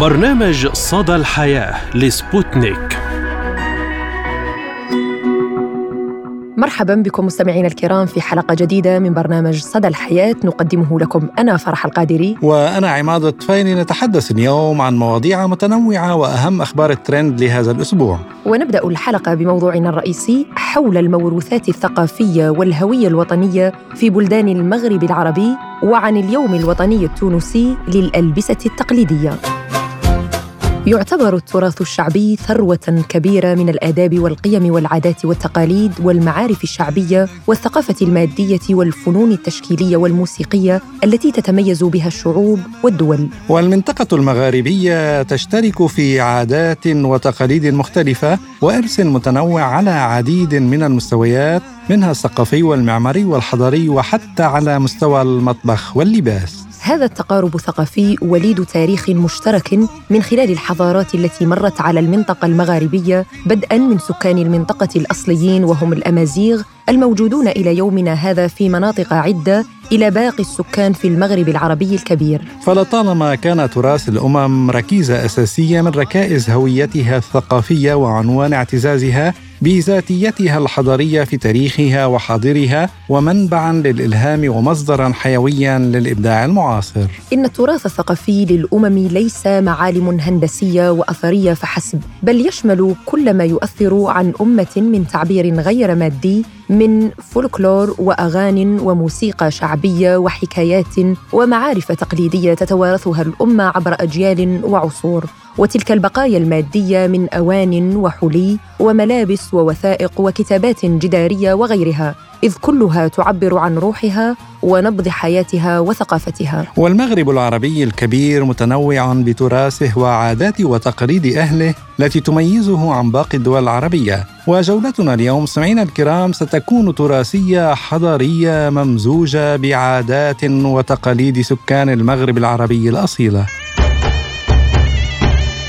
برنامج صدى الحياة لسبوتنيك. مرحبا بكم مستمعينا الكرام في حلقة جديدة من برنامج صدى الحياة نقدمه لكم أنا فرح القادري. وأنا عماد الطفيلي. نتحدث اليوم عن مواضيع متنوعة وأهم أخبار الترند لهذا الأسبوع. ونبدأ الحلقة بموضوعنا الرئيسي حول الموروثات الثقافية والهوية الوطنية في بلدان المغرب العربي وعن اليوم الوطني التونسي للألبسة التقليدية. يعتبر التراث الشعبي ثروة كبيرة من الآداب والقيم والعادات والتقاليد والمعارف الشعبية والثقافة المادية والفنون التشكيلية والموسيقية التي تتميز بها الشعوب والدول. والمنطقة المغاربية تشترك في عادات وتقاليد مختلفة وإرث متنوع على عديد من المستويات منها الثقافي والمعماري والحضاري وحتى على مستوى المطبخ واللباس. هذا التقارب الثقافي وليد تاريخ مشترك من خلال الحضارات التي مرت على المنطقة المغاربية بدءا من سكان المنطقة الأصليين وهم الأمازيغ الموجودون إلى يومنا هذا في مناطق عدة إلى باقي السكان في المغرب العربي الكبير. فلطالما كان تراث الأمم ركيزة أساسية من ركائز هويتها الثقافية وعنوان اعتزازها بذاتيتها الحضارية في تاريخها وحاضرها ومنبعا للإلهام ومصدرا حيويا للإبداع المعاصر. إن التراث الثقافي للأمم ليس معالم هندسية وأثرية فحسب، بل يشمل كل ما يؤثر عن أمة من تعبير غير مادي من فولكلور وأغان وموسيقى شعبية وحكايات ومعارف تقليدية تتوارثها الأمة عبر أجيال وعصور وتلك البقايا المادية من أوان وحلي وملابس ووثائق وكتابات جدارية وغيرها إذ كلها تعبر عن روحها ونبض حياتها وثقافتها. والمغرب العربي الكبير متنوع بتراثه وعادات وتقاليد أهله التي تميزه عن باقي الدول العربية. وجولتنا اليوم سمعينا الكرام ستكون تراثية حضارية ممزوجة بعادات وتقاليد سكان المغرب العربي الأصيلة.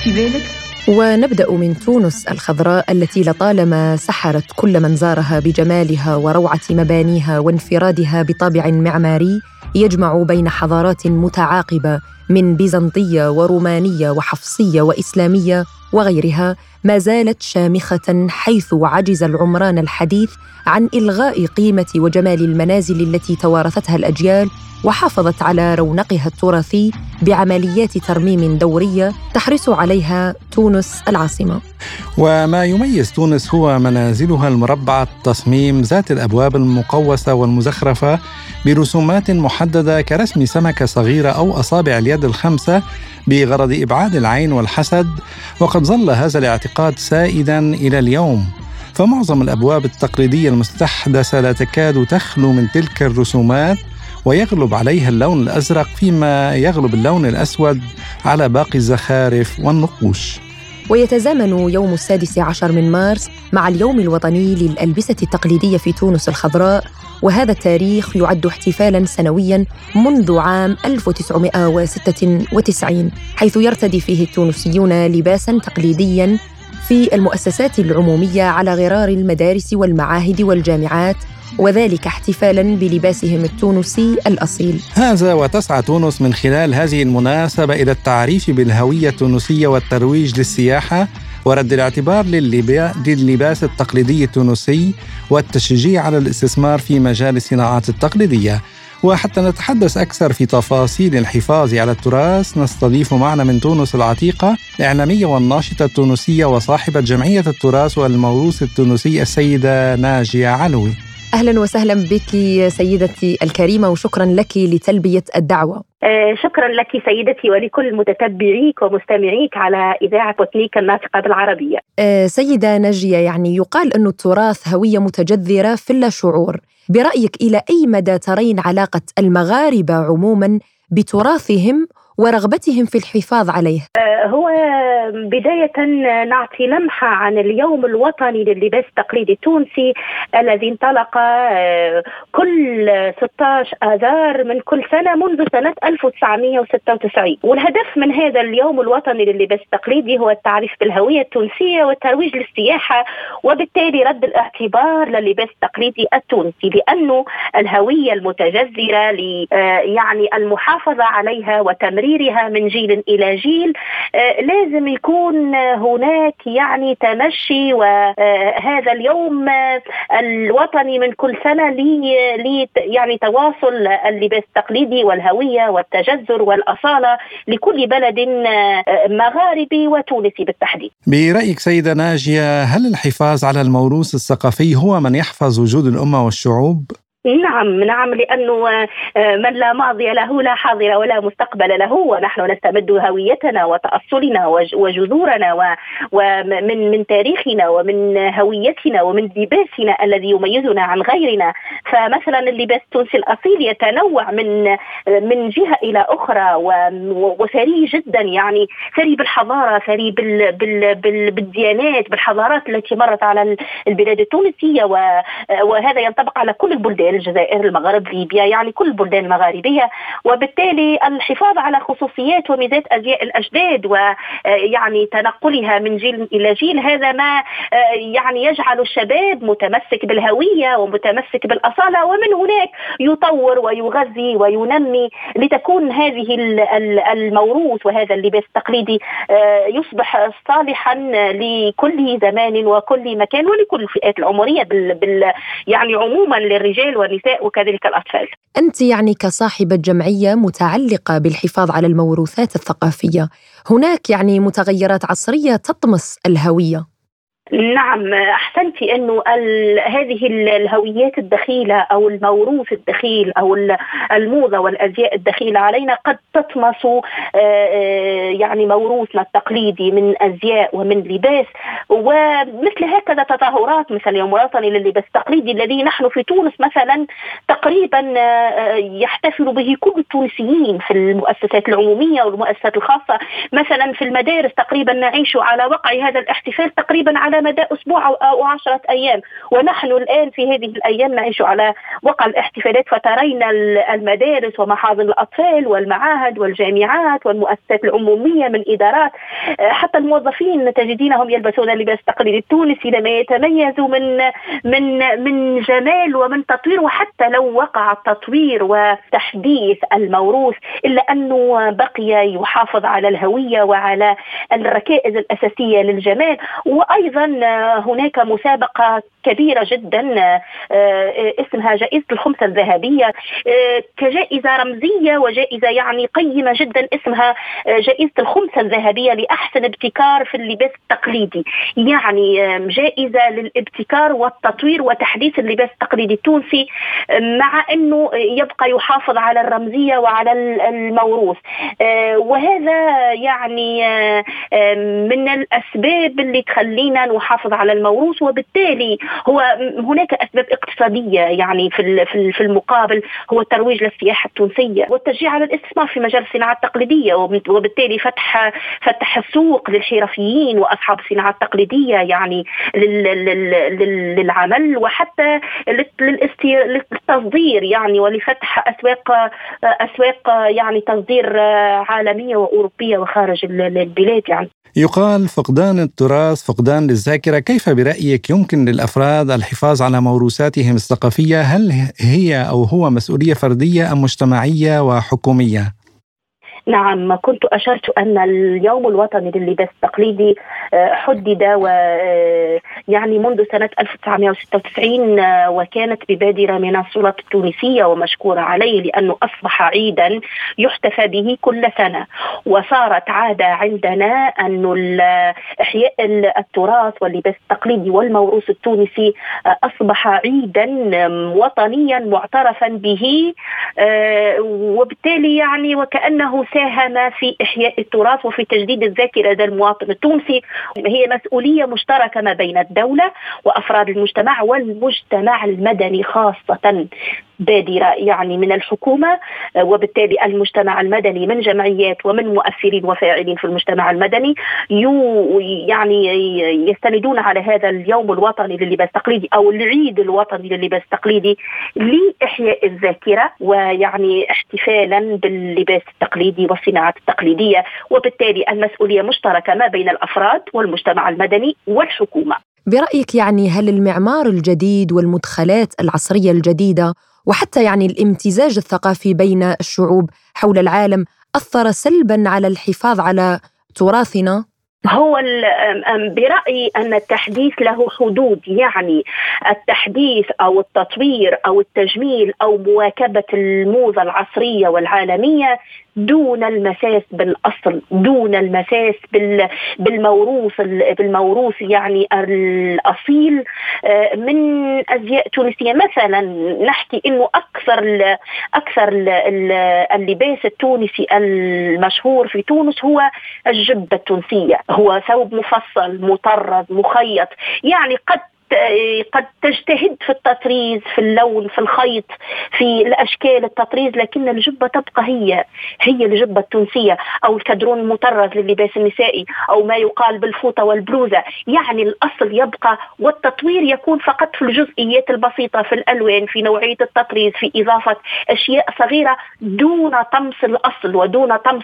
في بالك؟ ونبدأ من تونس الخضراء التي لطالما سحرت كل من زارها بجمالها وروعة مبانيها وانفرادها بطابع معماري يجمع بين حضارات متعاقبة من بيزنطية ورومانية وحفصية وإسلامية وغيرها ما زالت شامخة حيث عجز العمران الحديث عن إلغاء قيمة وجمال المنازل التي توارثتها الأجيال وحافظت على رونقها التراثي بعمليات ترميم دورية تحرص عليها تونس العاصمة. وما يميز تونس هو منازلها المربعه التصميم ذات الأبواب المقوسة والمزخرفة برسومات محددة كرسم سمكة صغيرة أو أصابع اليد الخمسة بغرض إبعاد العين والحسد وقد ظل هذا الاعتقاد سائدا إلى اليوم. فمعظم الأبواب التقليدية المستحدثة لا تكاد تخلو من تلك الرسومات ويغلب عليها اللون الأزرق فيما يغلب اللون الأسود على باقي الزخارف والنقوش. ويتزامن يوم السادس عشر من مارس مع اليوم الوطني للألبسة التقليدية في تونس الخضراء وهذا التاريخ يعد احتفالا سنويا منذ عام 1996 حيث يرتدي فيه التونسيون لباسا تقليديا في المؤسسات العمومية على غرار المدارس والمعاهد والجامعات وذلك احتفالا بلباسهم التونسي الأصيل. هذا وتسعى تونس من خلال هذه المناسبة إلى التعريف بالهوية التونسية والترويج للسياحة ورد الاعتبار للباس التقليدي التونسي والتشجيع على الاستثمار في مجال الصناعات التقليدية. وحتى نتحدث أكثر في تفاصيل الحفاظ على التراث نستضيف معنا من تونس العتيقة الإعلامية والناشطة التونسية وصاحبة جمعية التراث والموروث التونسي السيدة ناجية علوي أهلا وسهلا بك سيدتي الكريمة وشكرا لك لتلبية الدعوة. آه شكرا لك سيدتي ولكل متتبعيك ومستمعيك على إذاعة سبوتنيك الناطقة بالعربية. آه سيدة ناجية يعني يقال أن التراث هوية متجذرة في اللاشعور، برأيك إلى أي مدى ترين علاقة المغاربة عموما بتراثهم ورغبتهم في الحفاظ عليه؟ آه هو بداية نعطي لمحة عن اليوم الوطني لللباس التقليدي التونسي الذي انطلق آه، كل 16 آذار من كل سنة منذ سنة 1996 والهدف من هذا اليوم الوطني لللباس التقليدي هو التعريف بالهوية التونسية والترويج للسياحة وبالتالي رد الاعتبار لللباس التقليدي التونسي لأنه الهوية المتجذرة آه، يعني المحافظة عليها وتمريرها من جيل إلى جيل آه، لازم يكون هناك يعني تمشي وهذا اليوم الوطني من كل سنة لي يعني تواصل اللباس التقليدي والهوية والتجذر والأصالة لكل بلد مغاربي وتونسي بالتحديد برأيك سيدة ناجية هل الحفاظ على الموروث الثقافي هو من يحفظ وجود الأمة والشعوب؟ نعم نعم لأنه آه، من لا ماضي له لا حاضر ولا مستقبل له ونحن نستمد هويتنا وتأصلنا وجذورنا ومن من تاريخنا ومن هويتنا ومن لباسنا الذي يميزنا عن غيرنا. فمثلا اللباس التونسي الأصيل يتنوع من من جهة إلى أخرى وثري جدا يعني ثري بالحضارة ثري بالديانات بالحضارات التي مرت على البلاد التونسية وهذا ينطبق على كل البلدان. الجزائر المغرب ليبيا يعني كل البلدان المغاربية. وبالتالي الحفاظ على خصوصيات وميزات أزياء الأجداد ويعني تنقلها من جيل إلى جيل هذا ما يعني يجعل الشباب متمسك بالهوية ومتمسك بالأصالة. ومن هناك يطور ويغذي وينمي لتكون هذه الموروث وهذا اللباس التقليدي يصبح صالحا لكل زمان وكل مكان ولكل الفئات العمرية بال يعني عموما للرجال والنساء وكذلك الأطفال. أنت يعني كصاحبة جمعية متعلقة بالحفاظ على الموروثات الثقافية هناك يعني متغيرات عصرية تطمس الهوية. نعم احسنتي أنه هذه الهويات الدخيلة أو الموروث الدخيل أو الموضة والأزياء الدخيلة علينا قد تطمس آه، آه، يعني موروثنا التقليدي من أزياء ومن لباس. ومثل هكذا تظاهرات مثل اليوم الوطني لللباس التقليدي الذي نحن في تونس مثلا تقريبا آه، يحتفل به كل التونسيين في المؤسسات العمومية والمؤسسات الخاصة. مثلا في المدارس تقريبا نعيش على وقع هذا الاحتفال تقريبا على مدى أسبوع أو عشرة أيام. ونحن الآن في هذه الأيام نعيش على وقع الاحتفالات فترين المدارس ومحاضن الأطفال والمعاهد والجامعات والمؤسسات العمومية من إدارات. آه، حتى الموظفين تجدينهم يلبسون اللباس التقليدي التونسي لما يتميز من من من جمال ومن تطوير وحتى لو وقع التطوير وتحديث الموروث إلا أنه بقي يحافظ على الهوية وعلى الركائز الأساسية للجمال. وأيضا هناك مسابقة كبيرة جدا آه، اسمها جائزة الخمسة الذهبية آه، كجائزة رمزية وجائزة يعني قيمة جدا اسمها آه، جائزة الخمسة الذهبية لأحسن ابتكار في اللباس التقليدي. يعني جائزة للابتكار والتطوير وتحديث اللباس التقليدي التونسي مع أنه يبقى يحافظ على الرمزية وعلى الموروث. وهذا يعني من الأسباب اللي تخلينا نحافظ على الموروث وبالتالي هو هناك أسباب اقتصادية يعني في في المقابل هو الترويج للسياحة التونسية. والتشجيع على الاستثمار في مجال الصناعة التقليدية وبالتالي فتح فتح السوق للحرفيين وأصحاب الصناعة التقليدية يعني للعمل وحتى للتصدير يعني ولفتح أسواق أسواق يعني تصدير عالمية وأوروبية وخارج البلاد يعني. يقال فقدان التراث فقدان للذاكرة كيف برأيك يمكن للأفراد الحفاظ على موروثاتهم الثقافية هل هي أو هو مسؤولية فردية أم مجتمعية وحكومية؟ نعم كنت أشرت أن اليوم الوطني للباس التقليدي آه، حدد و آه، يعني منذ سنة 1996 آه، وكانت ببادرة من السلطة التونسية ومشكورة عليه لأنه أصبح عيدا يحتفى به كل سنة. وصارت عادة عندنا أن إحياء التراث واللباس التقليدي والموروث التونسي أصبح عيدا وطنيا معترفا به وبالتالي يعني وكأنه ساهم في إحياء التراث وفي تجديد الذاكرة لدى المواطن التونسي. هي مسؤولية مشتركة ما بين الدولة وأفراد المجتمع والمجتمع المدني خاصة. بادره يعني من الحكومة وبالتالي المجتمع المدني من جمعيات ومن مؤثرين وفاعلين في المجتمع المدني يعني يستندون على هذا اليوم الوطني لللباس التقليدي أو العيد الوطني لللباس التقليدي لإحياء الذاكرة ويعني احتفالا باللباس التقليدي والصناعات التقليدية وبالتالي المسؤولية مشتركة ما بين الأفراد والمجتمع المدني والحكومة. برأيك يعني هل المعمار الجديد والمدخلات العصرية الجديدة وحتى يعني الامتزاج الثقافي بين الشعوب حول العالم أثر سلبا على الحفاظ على تراثنا؟ هو برأيي أن التحديث له حدود يعني التحديث أو التطوير أو التجميل أو مواكبة الموضة العصرية والعالمية دون المساس بالأصل دون المساس بالموروث بالموروث يعني الأصيل آه، من أزياء تونسية. مثلا نحكي إنه أكثر أكثر اللباس التونسي المشهور في تونس هو الجبة التونسية. هو ثوب مفصل مطرز مخيط. يعني قد قد تجتهد في التطريز في اللون في الخيط في الأشكال التطريز لكن الجبة تبقى هي هي الجبة التونسية أو الكدرون المطرز للباس النسائي أو ما يقال بالفوطة والبلوزه يعني الأصل يبقى والتطوير يكون فقط في الجزئيات البسيطة في الألوان في نوعية التطريز في إضافة أشياء صغيرة دون طمس الأصل ودون طمس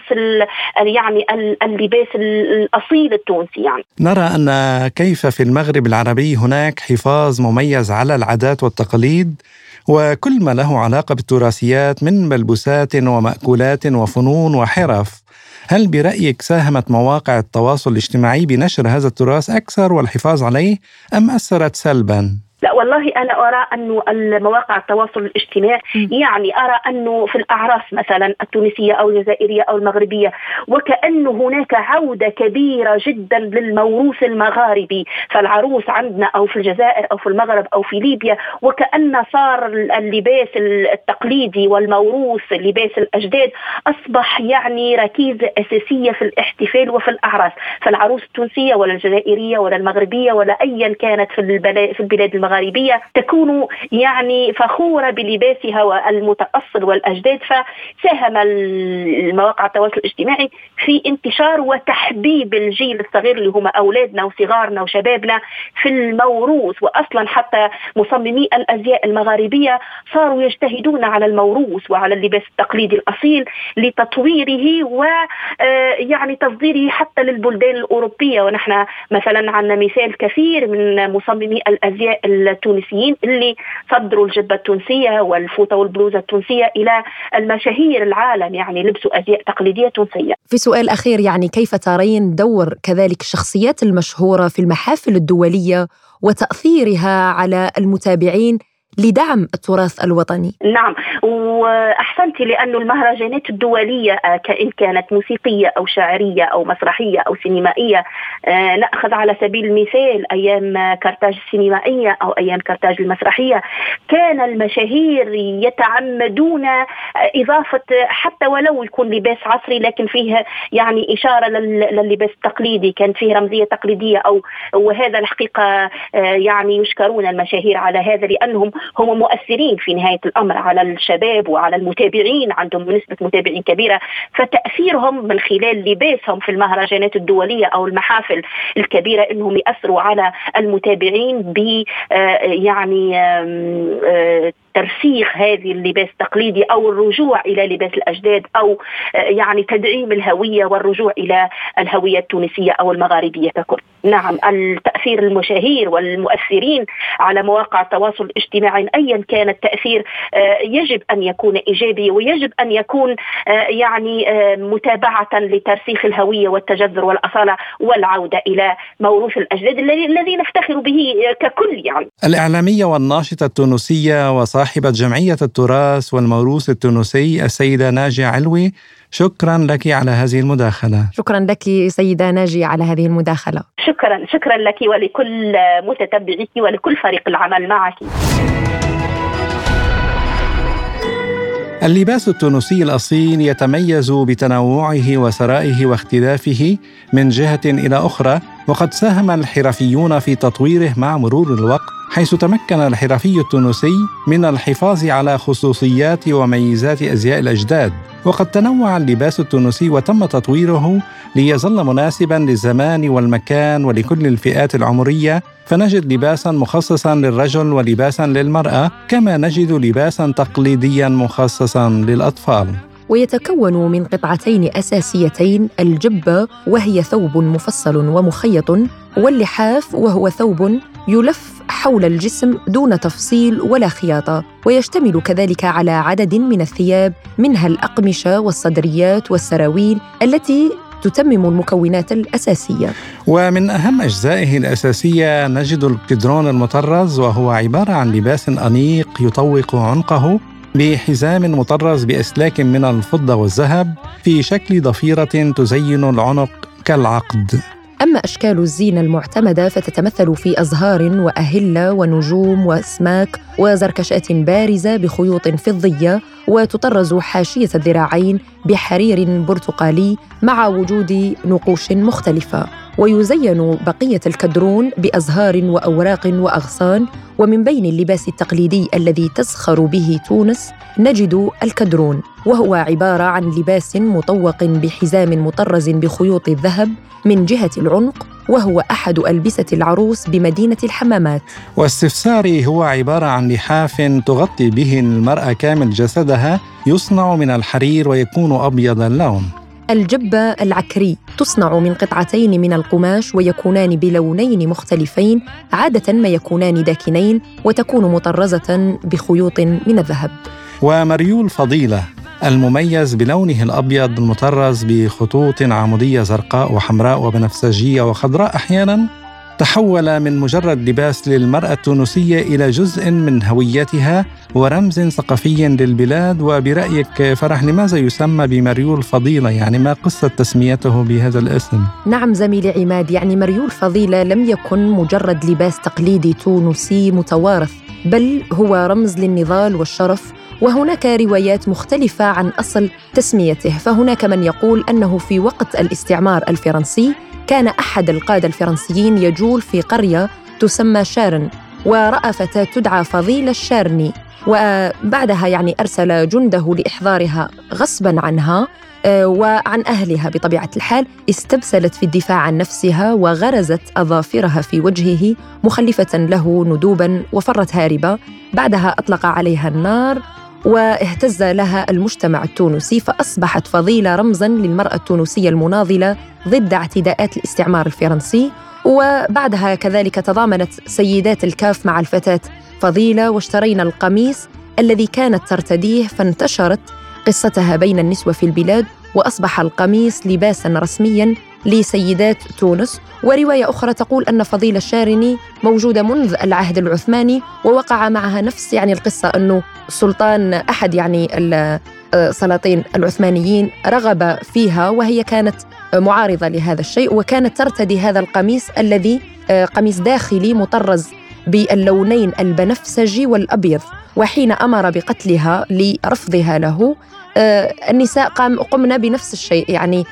يعني اللباس الأصيل التونسي يعني. نرى أن كيف في المغرب العربي هناك هناك حفاظ مميز على العادات والتقاليد وكل ما له علاقة بالتراثيات من ملبوسات ومأكولات وفنون وحرف. هل برأيك ساهمت مواقع التواصل الاجتماعي بنشر هذا التراث أكثر والحفاظ عليه أم أثرت سلبا؟ لا والله أنا أرى انه المواقع التواصل الاجتماعي يعني أرى انه في الأعراس مثلا التونسية أو الجزائرية أو المغربية وكانه هناك عودة كبيرة جدا للموروث المغاربي فالعروس عندنا أو في الجزائر أو في المغرب أو في ليبيا وكأن صار اللباس التقليدي والموروث لباس الأجداد أصبح يعني ركيزة أساسية في الاحتفال وفي الأعراس. فالعروس التونسية ولا الجزائرية ولا المغربية ولا ايا كانت في البلاد المغربيه المغاربية تكون يعني فخورة بلباسها والمتأصل والأجداد فساهم المواقع التواصل الاجتماعي في انتشار وتحبيب الجيل الصغير اللي هم أولادنا وصغارنا وشبابنا في الموروث. وأصلا حتى مصممي الأزياء المغاربية صاروا يجتهدون على الموروث وعلى اللباس التقليدي الأصيل لتطويره ويعني آه، تصديره حتى للبلدان الأوروبية. ونحن مثلا عندنا مثال كثير من مصممي الأزياء التونسيين اللي صدروا الجبه التونسية والفوطة والبلوزة التونسية إلى المشاهير العالم يعني لبسوا أزياء تقليدية تونسية. في سؤال أخير يعني كيف ترين دور كذلك الشخصيات المشهورة في المحافل الدولية وتأثيرها على المتابعين لدعم التراث الوطني. نعم واحسنتي لأنه المهرجانات الدولية آه، كإن كانت موسيقية أو شعريه أو مسرحية أو سينمائية آه، نأخذ على سبيل المثال أيام كرتاج السينمائية أو أيام كرتاج المسرحية كان المشاهير يتعمدون آه، إضافة حتى ولو يكون لباس عصري لكن فيه يعني إشارة لللباس التقليدي كان فيه رمزية تقليدية أو وهذا الحقيقة يعني يشكرون المشاهير على هذا لأنهم هم مؤثرين في نهاية الأمر على الشباب وعلى المتابعين عندهم نسبة متابعين كبيرة فتأثيرهم من خلال لباسهم في المهرجانات الدولية أو المحافل الكبيرة إنهم يأثروا على المتابعين ب آه، يعني آه، ترسيخ هذه اللباس التقليدي أو الرجوع إلى لباس الأجداد أو آه، يعني تدعيم الهوية والرجوع إلى الهوية التونسية أو المغاربية ككل. نعم التأثير المشاهير والمؤثرين على مواقع التواصل الاجتماعي ايا كان التأثير آه، يجب أن يكون إيجابي ويجب أن يكون آه، يعني متابعة لترسيخ الهوية والتجذر والأصالة والعودة إلى موروث الأجداد الذي نفتخر به ككل يعني. الإعلامية والناشطة التونسية وصاحبة صاحبة جمعية التراث والموروث التونسي السيدة ناجية علوي. شكرا لك على هذه المداخلة. شكرا لك سيدة ناجية على هذه المداخلة. شكرا شكرا لك ولكل متتبعيك ولكل فريق العمل معك. اللباس التونسي الأصيل يتميز بتنوعه وثرائه واختلافه من جهة إلى أخرى وقد ساهم الحرفيون في تطويره مع مرور الوقت حيث تمكن الحرفي التونسي من الحفاظ على خصوصيات وميزات أزياء الأجداد. وقد تنوع اللباس التونسي وتم تطويره ليظل مناسبا للزمان والمكان ولكل الفئات العمرية. فنجد لباسا مخصصا للرجل ولباسا للمرأة كما نجد لباسا تقليديا مخصصا للأطفال. ويتكون من قطعتين أساسيتين الجبة وهي ثوب مفصل ومخيط واللحاف وهو ثوب يلف حول الجسم دون تفصيل ولا خياطة ويشتمل كذلك على عدد من الثياب منها الأقمشة والصدريات والسراويل التي تتمم المكونات الأساسية. ومن أهم أجزائه الأساسية نجد الكدرون المطرز وهو عبارة عن لباس أنيق يطوق عنقه بحزام مطرز بأسلاك من الفضة والذهب في شكل ضفيرة تزين العنق كالعقد. أما أشكال الزينة المعتمدة فتتمثل في أزهار وأهلة ونجوم وأسماك وزركشات بارزة بخيوط فضية وتطرز حاشية الذراعين بحرير برتقالي مع وجود نقوش مختلفة ويزين بقية الكدرون بأزهار وأوراق وأغصان ومن بين اللباس التقليدي الذي تزخر به تونس نجد الكدرون وهو عبارة عن لباس مطوق بحزام مطرز بخيوط الذهب من جهة العنق وهو أحد ألبسة العروس بمدينة الحمامات. واستفساري هو عبارة عن لحاف تغطي به المرأة كامل جسدها يصنع من الحرير ويكون أبيض اللون. الجبة العكري تصنع من قطعتين من القماش ويكونان بلونين مختلفين عادة ما يكونان داكنين وتكون مطرزة بخيوط من الذهب. ومريول فضيلة المميز بلونه الأبيض المطرز بخطوط عمودية زرقاء وحمراء وبنفسجية وخضراء أحيانا؟ تحول من مجرد لباس للمرأة التونسية إلى جزء من هويتها ورمز ثقافي للبلاد. وبرأيك فرح لماذا يسمى بمريول فضيلة؟ يعني ما قصة تسميته بهذا الاسم؟ نعم زميلي عماد يعني مريول فضيلة لم يكن مجرد لباس تقليدي تونسي متوارث بل هو رمز للنضال والشرف وهناك روايات مختلفة عن أصل تسميته فهناك من يقول أنه في وقت الاستعمار الفرنسي كان أحد القادة الفرنسيين يجول في قرية تسمى شارن ورأى فتاة تدعى فضيلة الشارني وبعدها يعني أرسل جنده لإحضارها غصبا عنها آه، وعن أهلها بطبيعة الحال استبسلت في الدفاع عن نفسها وغرزت أظافرها في وجهه مخلفة له ندوبا وفرت هاربة بعدها أطلق عليها النار واهتز لها المجتمع التونسي فأصبحت فضيلة رمزا للمرأة التونسية المناضلة ضد اعتداءات الاستعمار الفرنسي. وبعدها كذلك تضامنت سيدات الكاف مع الفتاة فضيلة واشترينا القميص الذي كانت ترتديه فانتشرت قصتها بين النسوة في البلاد وأصبح القميص لباسا رسميا لسيدات تونس ورواية أخرى تقول أن فضيلة الشارني موجودة منذ العهد العثماني ووقع معها نفس يعني القصة أنه السلطان أحد يعني السلاطين العثمانيين رغب فيها وهي كانت معارضة لهذا الشيء وكانت ترتدي هذا القميص الذي قميص داخلي مطرز باللونين البنفسجي والأبيض وحين أمر بقتلها لرفضها له. آه، النساء قام قمنا بنفس الشيء يعني آه،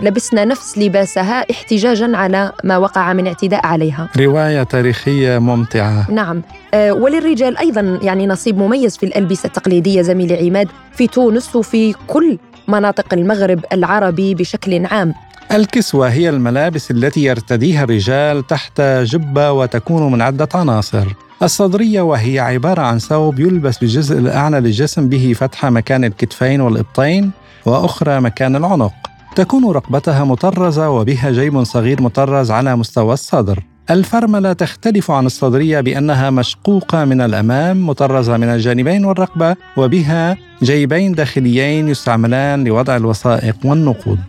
لبسنا نفس لباسها احتجاجا على ما وقع من اعتداء عليها. رواية تاريخية ممتعة. نعم. آه، وللرجال أيضا يعني نصيب مميز في الألبسة التقليدية زميلي عماد. في تونس وفي كل مناطق المغرب العربي بشكل عام. الكسوة هي الملابس التي يرتديها الرجال تحت جبة وتكون من عدة عناصر. الصدرية وهي عبارة عن ثوب يلبس بالجزء الأعلى للجسم به فتحة مكان الكتفين والإبطين وأخرى مكان العنق. تكون رقبتها مطرزة وبها جيب صغير مطرز على مستوى الصدر. الفرملة تختلف عن الصدرية بأنها مشقوقة من الأمام مطرزة من الجانبين والرقبة وبها جيبين داخليين يستعملان لوضع الوثائق والنقود.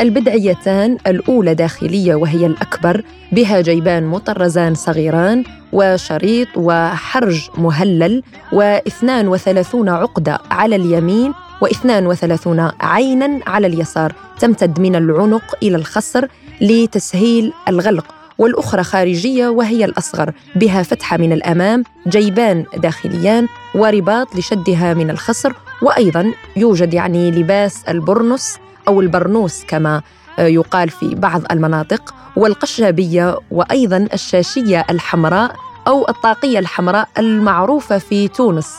البدعيتان الأولى داخلية وهي الأكبر بها جيبان مطرزان صغيران وشريط وحرج مهلل واثنان وثلاثون عقدة على اليمين واثنان وثلاثون عينا على اليسار تمتد من العنق إلى الخصر لتسهيل الغلق والأخرى خارجية وهي الأصغر بها فتحة من الأمام جيبان داخليان ورباط لشدها من الخصر وأيضا يوجد يعني لباس البرنس أو البرنوس كما يقال في بعض المناطق والقشابية وأيضا الشاشية الحمراء أو الطاقية الحمراء المعروفة في تونس.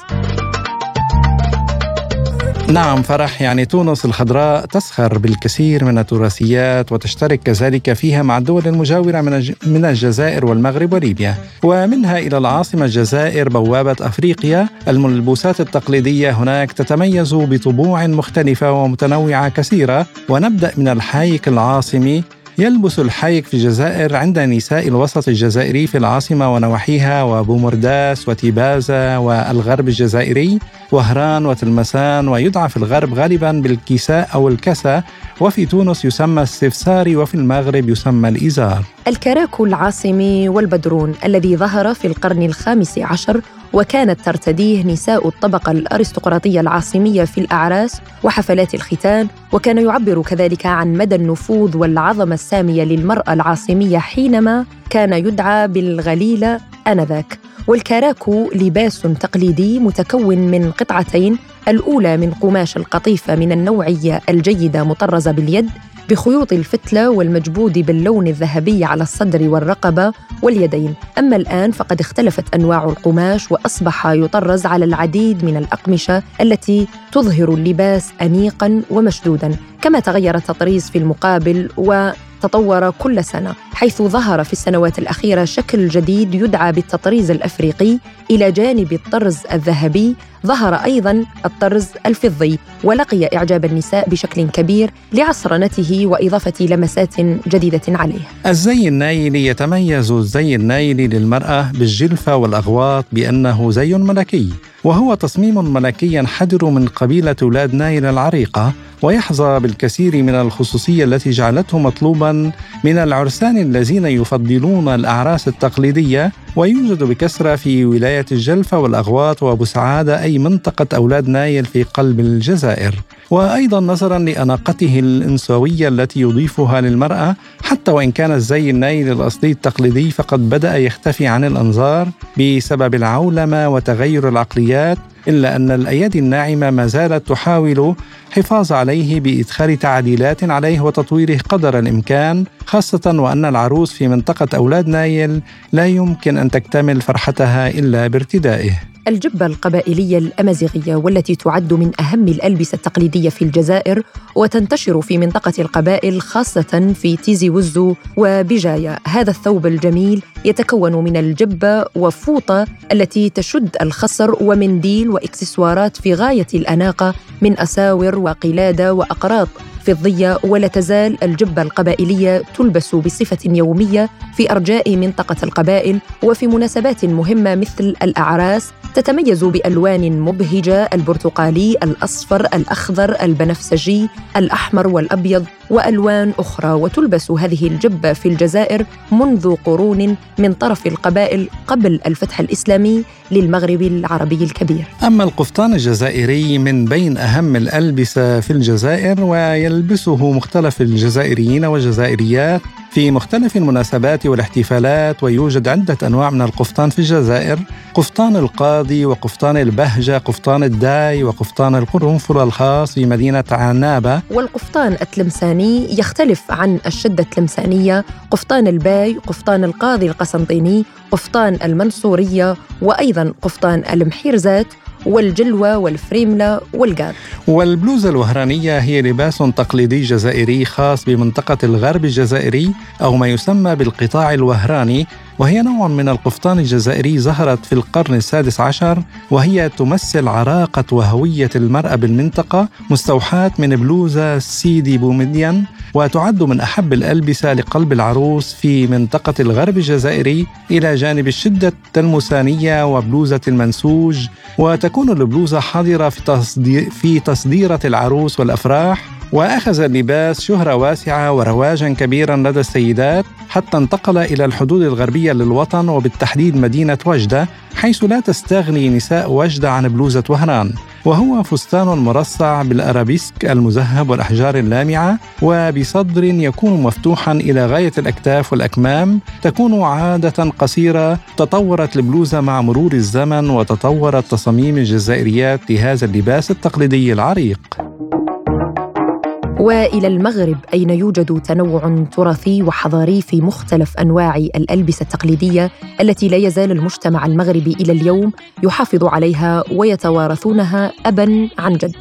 نعم فرح يعني تونس الخضراء تسخر بالكثير من التراثيات وتشترك كذلك فيها مع الدول المجاورة من الجزائر والمغرب وليبيا. ومنها إلى العاصمة الجزائر بوابة أفريقيا. الملبوسات التقليدية هناك تتميز بطبوع مختلفة ومتنوعة كثيرة. ونبدأ من الحايك العاصمي يلبس الحايك في الجزائر عند نساء الوسط الجزائري في العاصمة ونواحيها وبومرداس وتيبازا والغرب الجزائري. وهران وتلمسان ويدعى في الغرب غالبا بالكساء أو الكسا. وفي تونس يسمى السفساري وفي المغرب يسمى الإزار. الكراكو العاصمي والبدرون الذي ظهر في القرن الخامس عشر وكانت ترتديه نساء الطبقة الأرستقراطية العاصمية في الأعراس وحفلات الختان وكان يعبر كذلك عن مدى النفوذ والعظمة السامية للمرأة العاصمية حينما كان يدعى بالغليلة آنذاك. والكاراكو لباس تقليدي متكون من قطعتين الأولى من قماش القطيفة من النوعية الجيدة مطرزة باليد بخيوط الفتلة والمجبود باللون الذهبي على الصدر والرقبة واليدين. أما الآن فقد اختلفت أنواع القماش وأصبح يطرز على العديد من الأقمشة التي تظهر اللباس أنيقاً ومشدوداً. كما تغير التطريز في المقابل و تطور كل سنة حيث ظهر في السنوات الأخيرة شكل جديد يدعى بالتطريز الأفريقي إلى جانب الطرز الذهبي ظهر أيضا الطرز الفضي ولقي إعجاب النساء بشكل كبير لعصرنته وإضافة لمسات جديدة عليه. الزي النايلي يتميز الزي النايلي للمرأة بالجلفة والأغواط بأنه زي ملكي. وهو تصميم ملكي ينحدر من قبيلة ولاد نايل العريقة ويحظى بالكثير من الخصوصية التي جعلته مطلوبا من العرسان الذين يفضلون الأعراس التقليدية ويوجد بكثرة في ولاية الجلفة والأغواط وأبو سعاده أي منطقة أولاد نايل في قلب الجزائر. وأيضا نظرا لأناقته الإنثوية التي يضيفها للمرأة حتى وإن كان الزي النايل الأصلي التقليدي فقد بدأ يختفي عن الأنظار بسبب العولمة وتغير العقليات إلا أن الأيادي الناعمة ما زالت تحاول حفاظ عليه بإدخال تعديلات عليه وتطويره قدر الإمكان خاصة وأن العروس في منطقة أولاد نايل لا يمكن أن تكتمل فرحتها إلا بارتدائه. الجبة القبائلية الأمازيغية والتي تعد من أهم الألبسة التقليدية في الجزائر وتنتشر في منطقة القبائل خاصة في تيزي وزو وبجاية هذا الثوب الجميل يتكون من الجبة وفوطة التي تشد الخصر ومنديل وإكسسوارات في غاية الأناقة من أساور وقلادة وأقراط فضية ولا تزال الجبة القبائلية تلبس بصفة يومية في أرجاء منطقة القبائل وفي مناسبات مهمة مثل الأعراس تتميز بألوان مبهجة البرتقالي، الأصفر، الأخضر، البنفسجي، الأحمر والأبيض وألوان أخرى وتلبس هذه الجبة في الجزائر منذ قرون من طرف القبائل قبل الفتح الإسلامي للمغرب العربي الكبير. أما القفطان الجزائري من بين أهم الألبسة في الجزائر ويلبسه مختلف الجزائريين والجزائريات في مختلف المناسبات والاحتفالات ويوجد عدة أنواع من القفطان في الجزائر. قفطان القاضي وقفطان البهجة قفطان الداي وقفطان القرنفل الخاص في مدينة عنابة. والقفطان التلمساني يختلف عن الشدة التلمسانية قفطان الباي قفطان القاضي القسنطيني قفطان المنصورية وأيضا قفطان المحيرزات والجلوة والفريملة والجاد والبلوزة الوهرانية هي لباس تقليدي جزائري خاص بمنطقة الغرب الجزائري أو ما يسمى بالقطاع الوهراني وهي نوع من القفطان الجزائري ظهرت في القرن السادس عشر وهي تمثل عراقة وهوية المرأة بالمنطقة مستوحاة من بلوزة سيدي بومديان وتعد من أحب الألبسة لقلب العروس في منطقة الغرب الجزائري إلى جانب الشدة التلمسانية وبلوزة المنسوج وتكون البلوزة حاضرة في, في تصديرة العروس والأفراح. وأخذ اللباس شهرة واسعة ورواجا كبيرا لدى السيدات حتى انتقل إلى الحدود الغربية للوطن وبالتحديد مدينة وجدة حيث لا تستغني نساء وجدة عن بلوزة وهران. وهو فستان مرصع بالأرابيسك المذهب والأحجار اللامعة وبصدر يكون مفتوحا إلى غاية الأكتاف والأكمام تكون عادة قصيرة تطورت البلوزه مع مرور الزمن وتطورت تصاميم الجزائريات لهذا اللباس التقليدي العريق. وإلى المغرب أين يوجد تنوع تراثي وحضاري في مختلف أنواع الألبسة التقليدية التي لا يزال المجتمع المغربي إلى اليوم يحافظ عليها ويتوارثونها ابا عن جد.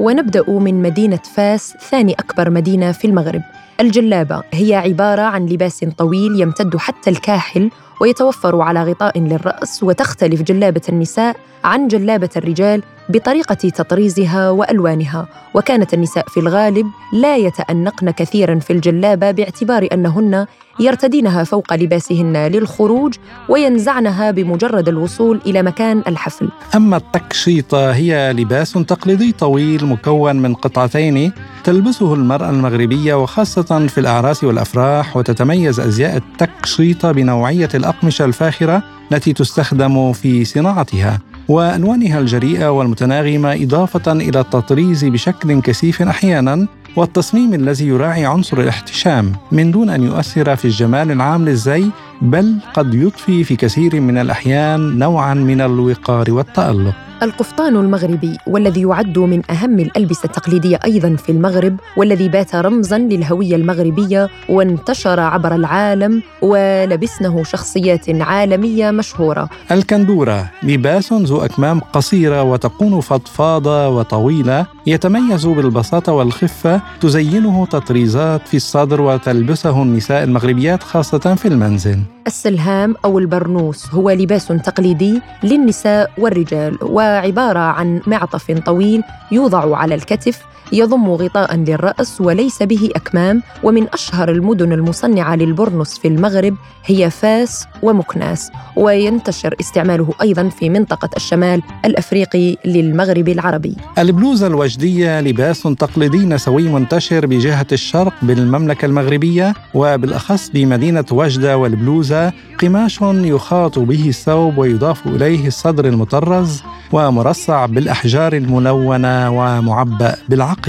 ونبدأ من مدينة فاس ثاني أكبر مدينة في المغرب. الجلابة هي عبارة عن لباس طويل يمتد حتى الكاحل ويتوفر على غطاء للرأس وتختلف جلابة النساء عن جلابة الرجال بطريقة تطريزها وألوانها وكانت النساء في الغالب لا يتأنقن كثيرا في الجلابة باعتبار أنهن يرتدينها فوق لباسهن للخروج وينزعنها بمجرد الوصول إلى مكان الحفل. أما التكشيطه هي لباس تقليدي طويل مكون من قطعتين تلبسه المرأة المغربية وخاصة في الأعراس والأفراح وتتميز أزياء التكشيطه بنوعية الأقمشة الفاخرة التي تستخدم في صناعتها والوانها الجريئة والمتناغمة إضافة إلى التطريز بشكل كثيف أحيانا والتصميم الذي يراعي عنصر الاحتشام من دون أن يؤثر في الجمال العام للزي بل قد يضفي في كثير من الأحيان نوعا من الوقار والتألق. القفطان المغربي والذي يعد من أهم الألبسة التقليدية أيضا في المغرب والذي بات رمزا للهوية المغربية وانتشر عبر العالم ولبسنه شخصيات عالمية مشهورة. الكندورة لباس ذو أكمام قصيرة وتكون فضفاضة وطويلة يتميز بالبساطة والخفة تزينه تطريزات في الصدر وتلبسه النساء المغربيات خاصة في المنزل. السلهام أو البرنوس هو لباس تقليدي للنساء والرجال وعبارة عن معطف طويل يوضع على الكتف يضم غطاء للرأس وليس به أكمام ومن أشهر المدن المصنعة للبرنس في المغرب هي فاس ومكناس وينتشر استعماله أيضا في منطقة الشمال الأفريقي للمغرب العربي. البلوزه الوجدية لباس تقليدي نسوي منتشر بجهة الشرق بالمملكة المغربية وبالأخص بمدينة وجدة والبلوزه قماش يخاط به الثوب ويضاف إليه الصدر المطرز ومرصع بالأحجار الملونة ومعبأ بالعقيق.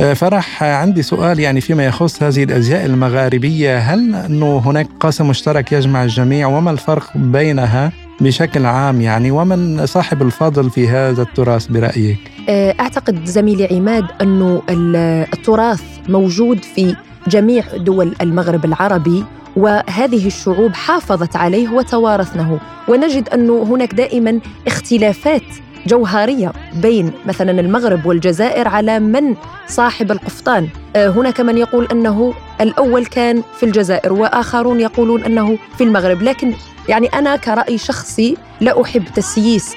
آه، فرح عندي سؤال يعني فيما يخص هذه الأزياء المغاربية. هل أنه هناك قاسم مشترك يجمع الجميع؟ وما الفرق بينها بشكل عام يعني؟ ومن صاحب الفضل في هذا التراث برأيك؟ آه، أعتقد زميلي عماد انه التراث موجود في جميع دول المغرب العربي وهذه الشعوب حافظت عليه وتوارثنه. ونجد انه هناك دائما اختلافات جوهرية بين مثلا المغرب والجزائر على من صاحب القفطان. هناك من يقول أنه الأول كان في الجزائر وآخرون يقولون أنه في المغرب. لكن يعني أنا كرأي شخصي لا أحب تسييس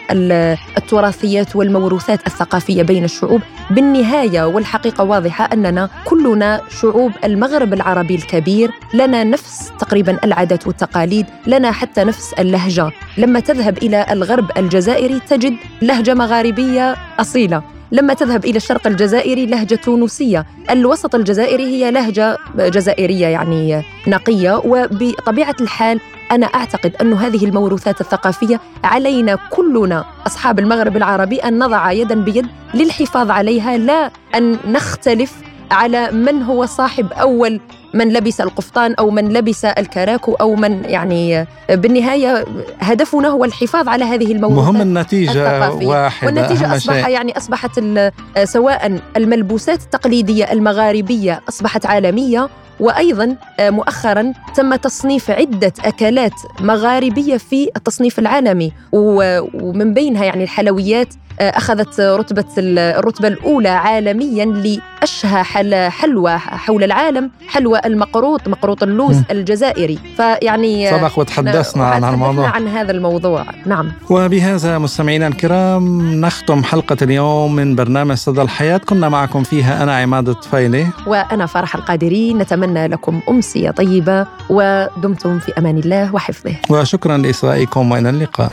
التراثيات والموروثات الثقافية بين الشعوب. بالنهاية والحقيقة واضحة أننا كلنا شعوب المغرب العربي الكبير لنا نفس تقريبا العادات والتقاليد لنا حتى نفس اللهجة. لما تذهب إلى الغرب الجزائري تجد لهجة مغاربية أصيلة. لما تذهب إلى الشرق الجزائري لهجة تونسية. الوسط الجزائري هي لهجة جزائرية يعني نقية وبطبيعة الحال أنا أعتقد أن هذه الموروثات الثقافية علينا كلنا أصحاب المغرب العربي أن نضع يدا بيد للحفاظ عليها لا أن نختلف على من هو صاحب أول من لبس القفطان أو من لبس الكراكو أو من يعني بالنهاية هدفنا هو الحفاظ على هذه الموضوعات مهم النتيجة الثقافية. واحدة والنتيجة أصبح شيء. يعني أصبحت سواء الملبوسات التقليدية المغاربية أصبحت عالمية وأيضا مؤخرا تم تصنيف عدة أكلات مغاربية في التصنيف العالمي ومن بينها يعني الحلويات أخذت رتبة الرتبة الأولى عالميا لأشهى حلوى حول العالم حلوى المقروط مقروط اللوز. الجزائري. فيعني سبق وتحدثنا عن الموضوع. عن هذا الموضوع. نعم. وبهذا مستمعينا الكرام نختم حلقة اليوم من برنامج صدى الحياة. كنا معكم فيها أنا عماد الطفيلي. وأنا فرح القادري. نتمنى لكم أمسية طيبة ودمتم في أمان الله وحفظه. وشكرا لإصغائكم وإلى اللقاء.